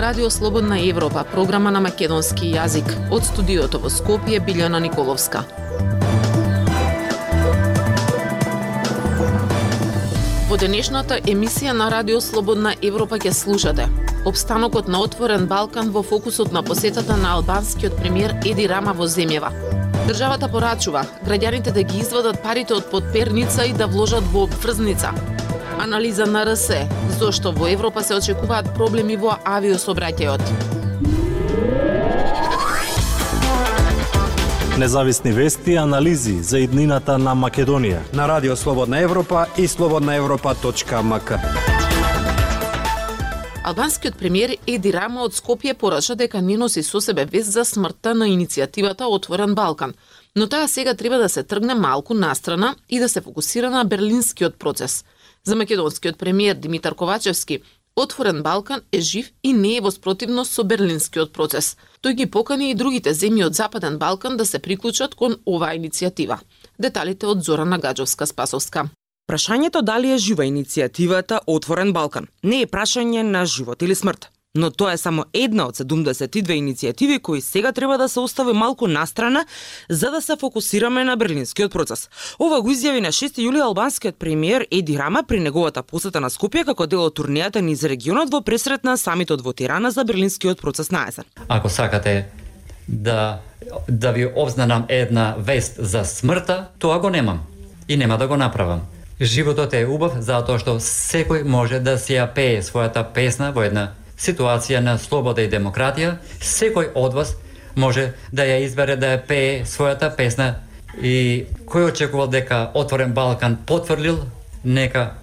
Радио Слободна Европа, програма на македонски јазик. Од студиото во Скопје Билјана Николовска. Во денешната емисија на Радио Слободна Европа ќе слушате Обстанокот на отворен Балкан во фокусот на посетата на албанскиот премиер Еди Рама во земјава. Државата порачува граѓаните да ги извадат парите од подперница и да вложат во обврзница. Анализа на РС, зошто во Европа се очекуваат проблеми во авиособраќајот. Независни вести и анализи за иднината на Македонија на Радио Слободна Европа и слободнаевропа.мк. Албанскиот премиер Еди Рама од Скопје порача дека не носи со себе вест за смртта на иницијативата Отворен Балкан, но таа сега треба да се тргне малку настрана и да се фокусира на берлинскиот процес. За македонскиот премиер Димитар Ковачевски, Отворен Балкан е жив и не е во спротивност со берлинскиот процес. Тој ги покани и другите земји од Западен Балкан да се приклучат кон оваа иницијатива. Деталите од Зорана Гаджовска-Спасовска. Прашањето дали е жива иницијативата Отворен Балкан не е прашање на живот или смрт. Но тоа е само една од 72 иницијативи кои сега треба да се остави малку настрана за да се фокусираме на берлинскиот процес. Ова го изјави на 6 јули албанскиот премиер Еди Рама при неговата посета на Скопје како дел од турнејата низ регионот во пресрет на самитот во Тирана за берлинскиот процес на есен. Ако сакате да да ви обзнанам една вест за смртта, тоа го немам и нема да го направам. Животот е убав затоа што секој може да си ја пее својата песна во една ситуација на слобода и демократија. Секој од вас може да ја избере да ја пее својата песна и кој очекувал дека Отворен Балкан потврлил, нека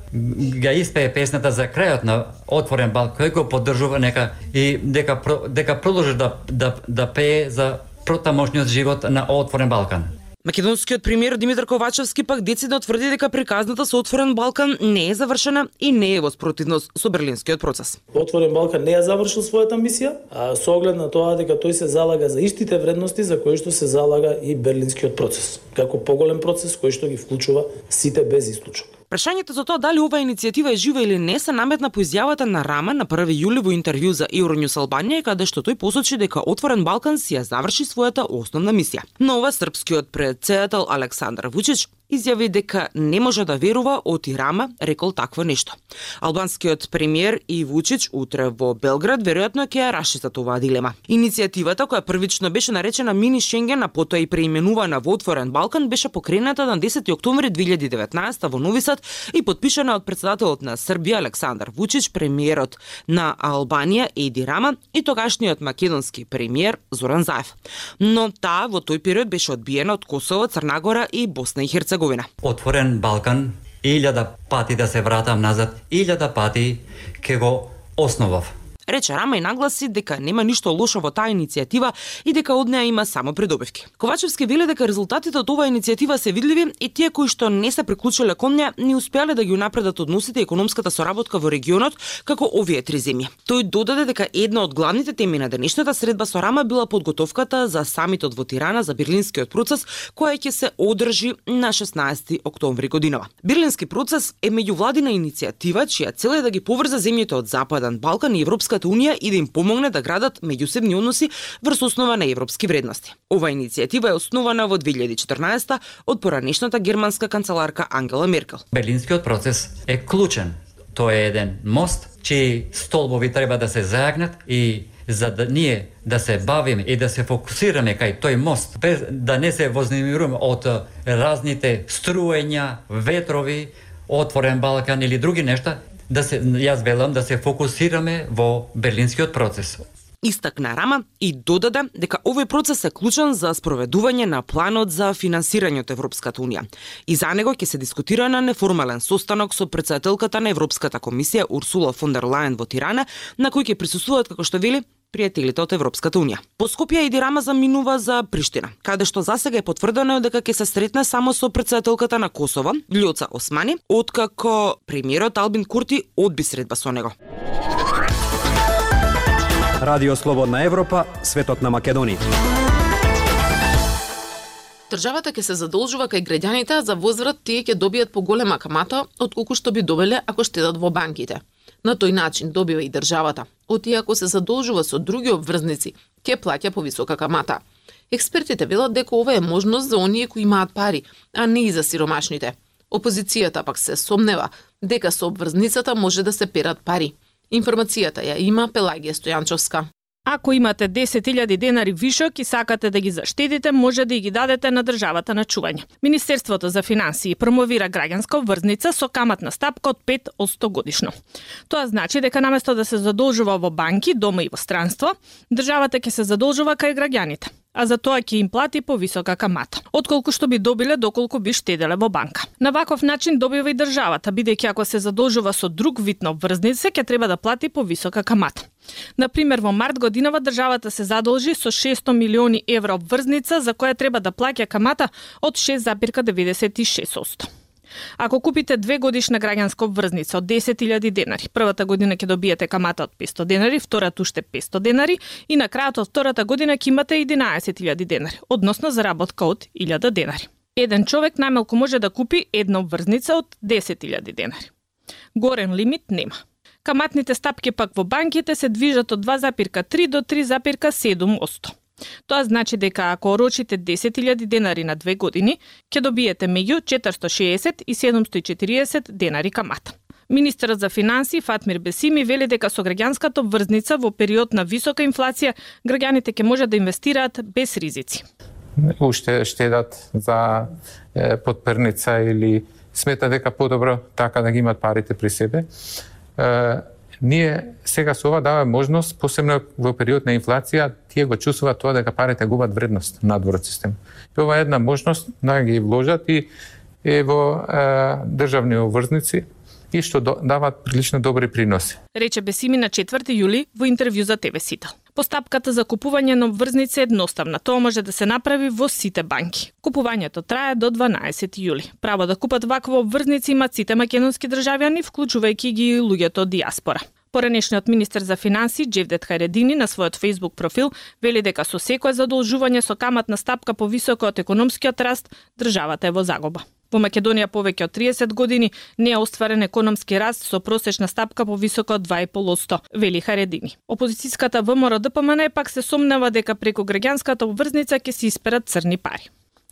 га испее песната за крајот на Отворен Балкан, кој го поддржува, нека и дека дека продолжи да да да пее за протамошниот живот на Отворен Балкан. Македонскиот премиер Димитар Ковачевски пак децидно тврди дека приказната со Отворен Балкан не е завршена и не е во спротивност со Берлинскиот процес. Отворен Балкан не ја завршил својата мисија, а со оглед на тоа дека тој се залага за истите вредности за кои што се залага и Берлинскиот процес, како поголем процес кој што ги вклучува сите без исклучок. Прашањето за тоа дали оваа иницијатива е жива или не се наметна по изјавата на Рама на 1 јули во интервју за Euronews Албанија, каде што тој посочи дека Отворен Балкан си ја заврши својата основна мисија. Но ова српскиот председател Александар Вучич изјави дека не може да верува Оти Рама рекол такво нешто. Албанскиот премиер и Вучич утре во Белград веројатно ќе ја расчистат оваа дилема. Иницијативата која првично беше наречена Мини Шенген, а потоа и преименувана во Отворен Балкан беше покрената на 10 октомври 2019 во Нови Сад и подпишана од председателот на Србија Александар Вучич, премиерот на Албанија Еди Рама и тогашниот македонски премиер Зоран Заев. Но таа во тој период беше одбиена од Косово, Црнагора и Босна и Херцеговина Херцеговина. Отворен Балкан, илјада пати да се вратам назад, илјада пати ке го основав Рече Рама и нагласи дека нема ништо лошо во таа иницијатива и дека од неа има само придобивки. Ковачевски вели дека резултатите од оваа иницијатива се видливи и тие кои што не се приклучиле кон неа не успеале да ги унапредат односите и економската соработка во регионот како овие три земји. Тој додаде дека една од главните теми на денешната средба со Рама била подготовката за самитот во Тирана за Берлинскиот процес која ќе се одржи на 16 октомври годинава. Берлински процес е меѓувладина иницијатива чија цел е да ги поврза земјите од Западен Балкан и Европска Европската Унија и да им помогне да градат меѓусебни односи врз основа на европски вредности. Оваа иницијатива е основана во 2014 од поранешната германска канцеларка Ангела Меркел. Берлинскиот процес е клучен. Тоа е еден мост чии столбови треба да се зајагнат и за да ние да се бавиме и да се фокусираме кај тој мост, без да не се вознемируваме од разните струења, ветрови, отворен Балкан или други нешта, да се јас велам да се фокусираме во берлинскиот процес. Истакна Рама и додаде дека овој процес е клучен за спроведување на планот за финансирање од Европската Унија. И за него ќе се дискутира на неформален состанок со председателката на Европската комисија Урсула фон дер Лајен во Тирана, на кој ќе присуствуваат како што вели пријателите од Европската Унија. По Скопје и Рама заминува за Приштина, каде што засега е потврдено дека ќе се сретне само со председателката на Косово, Лјоца Османи, откако премиерот Албин Курти одби средба со него. Радио Слободна Европа, светот на Македонија. Државата ќе се задолжува кај граѓаните за возврат тие ќе добијат поголема камата од колку што би добеле ако штедат во банките. На тој начин добива и државата. Оти ако се задолжува со други обврзници, ќе плаќа повисока камата. Експертите велат дека ова е можност за оние кои имаат пари, а не и за сиромашните. Опозицијата пак се сомнева дека со обврзницата може да се перат пари. Информацијата ја има Пелагија Стојанчовска. Ако имате 10.000 денари вишок и сакате да ги заштедите, може да ги дадете на државата на чување. Министерството за финансии промовира граѓанска обврзница со каматна стапка од 5 од 100 годишно. Тоа значи дека наместо да се задолжува во банки, дома и во странство, државата ќе се задолжува кај граѓаните а за тоа ќе им плати повисока камата, отколку што би добиле доколку би штеделе во банка. На ваков начин добива и државата, бидејќи ако се задолжува со друг вид на обврзница, ќе треба да плати повисока камата. На пример, во март годинава државата се задолжи со 600 милиони евра обврзница за која треба да плаќа камата од 6,96%. Ако купите две годишна граѓанска обврзница од 10.000 денари, првата година ќе добиете камата од 500 денари, втората уште 500 денари и на крајот од втората година ќе имате 11.000 денари, односно заработка од 1000 денари. Еден човек најмалку може да купи една обврзница од 10.000 денари. Горен лимит нема. Каматните стапки пак во банките се движат од 2,3 до 3,7%. Тоа значи дека ако орочите 10.000 денари на две години, ќе добиете меѓу 460 и 740 денари камата. Министерот за финансии Фатмир Бесими вели дека со граѓанската обврзница во период на висока инфлација граѓаните ќе можат да инвестираат без ризици. Уште штедат за подперница или смета дека подобро така да ги имат парите при себе. Е, ние сега со ова даваме можност, посебно во период на инфлација, тие го чувствуваат тоа дека парите губат вредност надвор од систем. И ова е една можност да ги вложат и, е во е, државни обврзници и што даваат прилично добри приноси. Рече Бесими на 4 јули во интервју за ТВ Сител. Постапката за купување на обврзници е едноставна. Тоа може да се направи во сите банки. Купувањето трае до 12 јули. Право да купат вакво обврзници имаат сите македонски државјани, вклучувајќи ги и луѓето од диаспора. Поранешниот министер за финансии Джевдет Харедини на својот Facebook профил вели дека со секое задолжување со каматна стапка повисока од економскиот раст, државата е во загуба. Во Македонија повеќе од 30 години не е остварен економски раст со просечна стапка повисока од 2,5%, вели Харедини. Опозицијската ВМРО ДПМН пак се сомнева дека преку граѓанската обврзница ќе се исперат црни пари.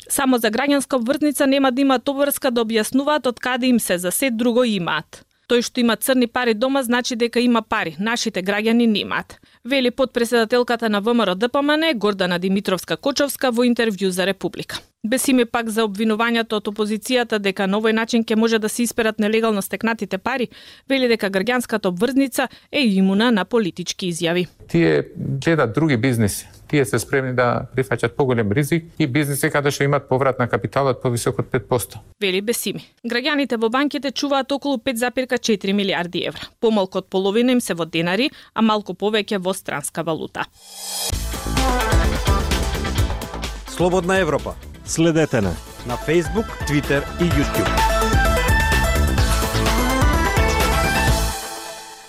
Само за граѓанска обврзница нема да имаат обврска да објаснуваат од каде им се, за се друго имаат. Тој што има црни пари дома значи дека има пари, нашите граѓани немаат. Вели подпредседателката на ВМРО ДПМН Гордана Димитровска Кочовска во интервју за Република. Бесиме пак за обвинувањето од опозицијата дека на овој начин ќе може да се исперат нелегално стекнатите пари, вели дека граѓанската обврзница е имуна на политички изјави. Тие гледат други бизниси. Тие се спремни да прифаќат поголем ризик и бизниси каде што имат поврат на капиталот повисок од 5%. Вели Бесими. Граѓаните во банките чуваат околу 5,4 милиарди евра. Помалку од половина им се во денари, а малку повеќе во странска валута. Слободна Европа Следете на на Facebook, Twitter и YouTube.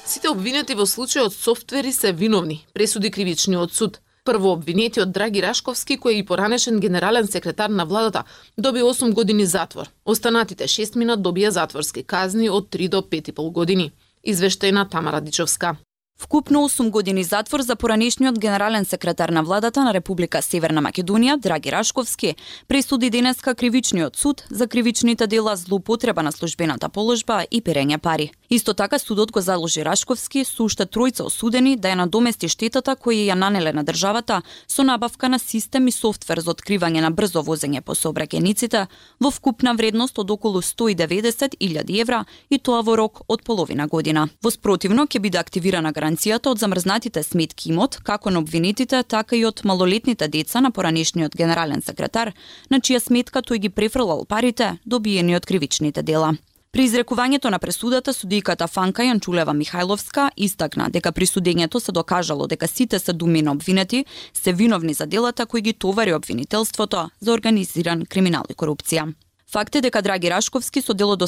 Сите обвинети во случајот софтвери се виновни, пресуди кривичниот суд. Прво обвинетиот Драги Рашковски, кој е и поранешен генерален секретар на владата, доби 8 години затвор. Останатите 6 минат добија затворски казни од 3 до 5,5 години. Извештајна Тамара Дичовска. Вкупно 8 години затвор за поранешниот генерален секретар на владата на Република Северна Македонија, Драги Рашковски, пресуди денеска кривичниот суд за кривичните дела злоупотреба на службената положба и перење пари. Исто така судот го заложи Рашковски со уште тројца осудени да ја надомести штетата која ја нанеле на државата со набавка на систем и софтвер за откривање на брзо возење по сообраќајниците во вкупна вредност од околу 190.000 евра и тоа во рок од половина година. Во спротивно ќе биде активирана гаранцијата од замрзнатите сметки имот, како на обвинетите, така и од малолетните деца на поранешниот генерален секретар, на чија сметка тој ги префрлал парите добиени од кривичните дела. При изрекувањето на пресудата судијката Фанка Јанчулева Михајловска истакна дека при судењето се докажало дека сите се думи на обвинети се виновни за делата кои ги товари обвинителството за организиран криминал и корупција. Факт е дека Драги Рашковски со дело од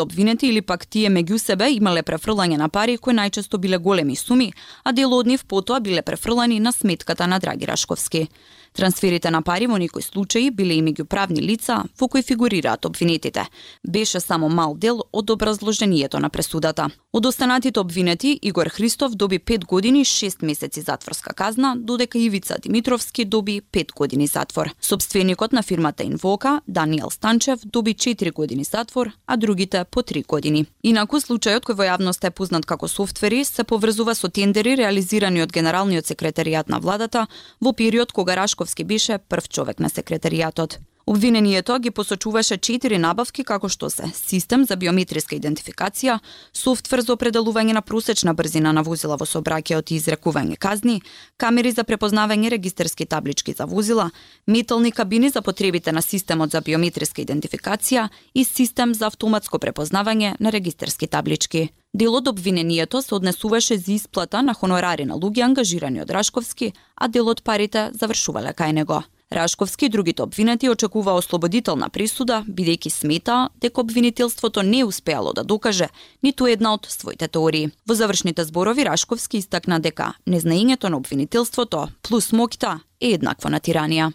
обвинети или пак тие меѓу себе имале префрлање на пари кои најчесто биле големи суми, а дел од нив потоа биле префрлани на сметката на Драги Рашковски. Трансферите на пари во некои случаи биле и меѓу правни лица во кои фигурираат обвинетите. Беше само мал дел од образложението на пресудата. Од останатите обвинети, Игор Христов доби 5 години 6 месеци затворска казна, додека Ивица Димитровски доби 5 години затвор. Собственикот на фирмата Инвока, Даниел Станчев, доби 4 години затвор, а другите по 3 години. Инаку случајот кој во јавност е познат како софтвери се поврзува со тендери реализирани од генералниот секретаријат на владата во период кога Рашковски беше прв човек на секретаријатот. Обвинението ги посочуваше четири набавки како што се систем за биометриска идентификација, софтвер за определување на просечна брзина на возила во сообраќајот и изрекување казни, камери за препознавање регистерски таблички за возила, метални кабини за потребите на системот за биометриска идентификација и систем за автоматско препознавање на регистерски таблички. Дел од обвинението се однесуваше за исплата на хонорари на луѓе ангажирани од Рашковски, а дел од парите завршувале кај него. Рашковски и другите обвинети очекува ослободителна присуда, бидејќи смета дека обвинителството не успеало да докаже ниту една од своите теории. Во завршните зборови Рашковски истакна дека незнаењето на обвинителството плюс моќта е еднакво на тиранија.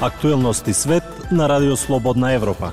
Актуелности свет на Радио Слободна Европа.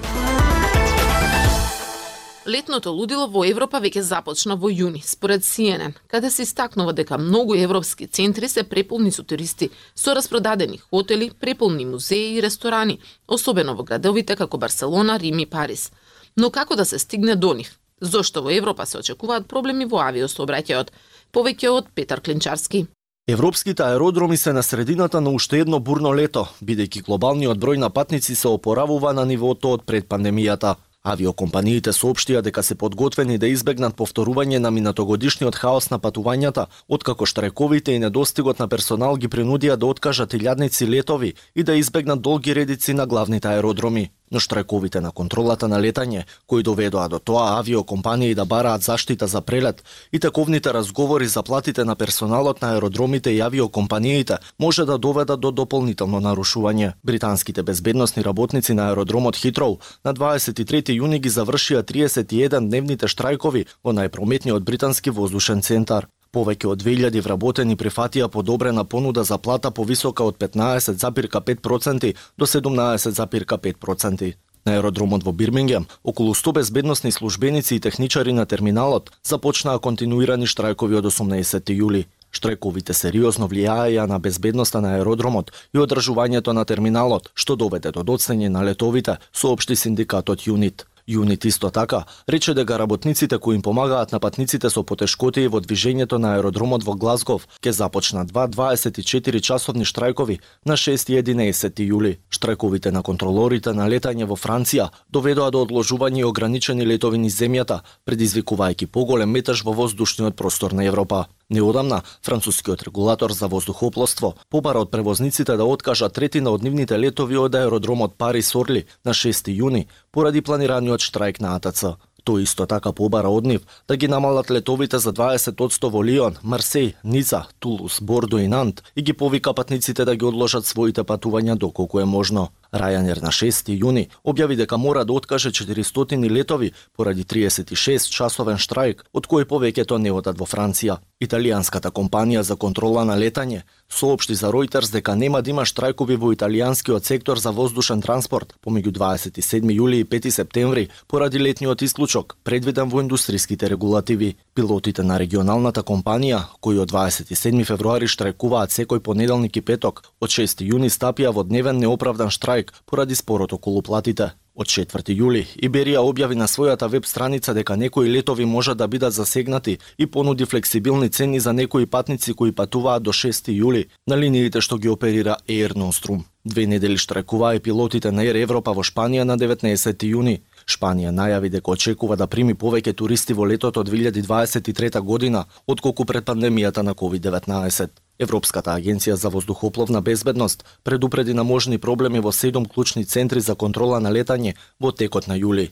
Летното лудило во Европа веќе започна во јуни, според CNN, каде се истакнува дека многу европски центри се преполни со туристи, со распродадени хотели, преполни музеи и ресторани, особено во градовите како Барселона, Рим и Париз. Но како да се стигне до нив? Зошто во Европа се очекуваат проблеми во авиосообраќајот? Повеќе од Петар Клинчарски. Европските аеродроми се на средината на уште едно бурно лето, бидејќи глобалниот број на патници се опоравува на нивото од пред пандемијата. Авиокомпаниите соопштија дека се подготвени да избегнат повторување на минатогодишниот хаос на патувањата, откако штрајковите и недостигот на персонал ги принудија да откажат илјадници летови и да избегнат долги редици на главните аеродроми но штрајковите на контролата на летање, кои доведоа до тоа авиокомпании да бараат заштита за прелет и таковните разговори за платите на персоналот на аеродромите и авиокомпаниите може да доведат до дополнително нарушување. Британските безбедносни работници на аеродромот Хитроу на 23 јуни ги завршија 31 дневните штрајкови во најпрометниот британски воздушен центар. Повеќе од 2000 вработени прифатија подобрена понуда за плата повисока од 15,5% до 17,5%. На аеродромот во Бирмингем, околу 100 безбедносни службеници и техничари на терминалот започнаа континуирани штрајкови од 18 јули. Штрајковите сериозно влијаја на безбедноста на аеродромот и одржувањето на терминалот, што доведе до доцнење на летовите, соопшти синдикатот ЮНИТ. Јунит исто така рече дека работниците кои им помагаат на патниците со потешкоти во движењето на аеродромот во Глазгов ќе започнат два 24 часовни штрајкови на 6 и 11 јули. Штрајковите на контролорите на летање во Франција доведоа до одложување и ограничени летови низ земјата, предизвикувајќи поголем метеж во воздушниот простор на Европа. Неодамна, францускиот регулатор за воздухоплоство побара од превозниците да откажат третина од нивните летови од аеродромот Парис Орли на 6 јуни поради планираниот штрајк на АТЦ. Тој исто така побара од нив да ги намалат летовите за 20% во Лион, Марсеј, Ница, Тулус, Бордо и Нант и ги повика патниците да ги одложат своите патувања доколку е можно. Ryanair на 6 јуни објави дека мора да откаже 400 летови поради 36 часовен штрајк, од кој повеќето не одат во Франција. Италијанската компанија за контрола на летање соопшти за Reuters дека нема да има штрајкови во италијанскиот сектор за воздушен транспорт помеѓу 27 јули и 5 септември поради летниот исклучок предвиден во индустриските регулативи. Пилотите на регионалната компанија, кои од 27 февруари штрајкуваат секој понеделник и петок, од 6 јуни стапија во дневен неоправдан штрајк штрајк поради спорот околу платите. Од 4 јули, Иберија објави на својата веб страница дека некои летови можат да бидат засегнати и понуди флексибилни цени за некои патници кои патуваат до 6 јули на линиите што ги оперира Air Nostrum. Две недели штракуваа пилотите на Air Европа во Шпанија на 19 јуни. Шпанија најави дека очекува да прими повеќе туристи во летото 2023 година, отколку пред пандемијата на COVID-19. Европската агенција за воздухопловна безбедност предупреди на можни проблеми во седум клучни центри за контрола на летање во текот на јули.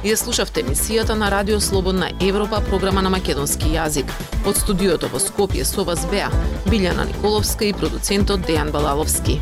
Ја слушавте емисијата на Радио Слободна Европа, програма на македонски јазик. Од студиото во Скопје со вас беа Билјана Николовска и продуцентот Дејан Балаловски.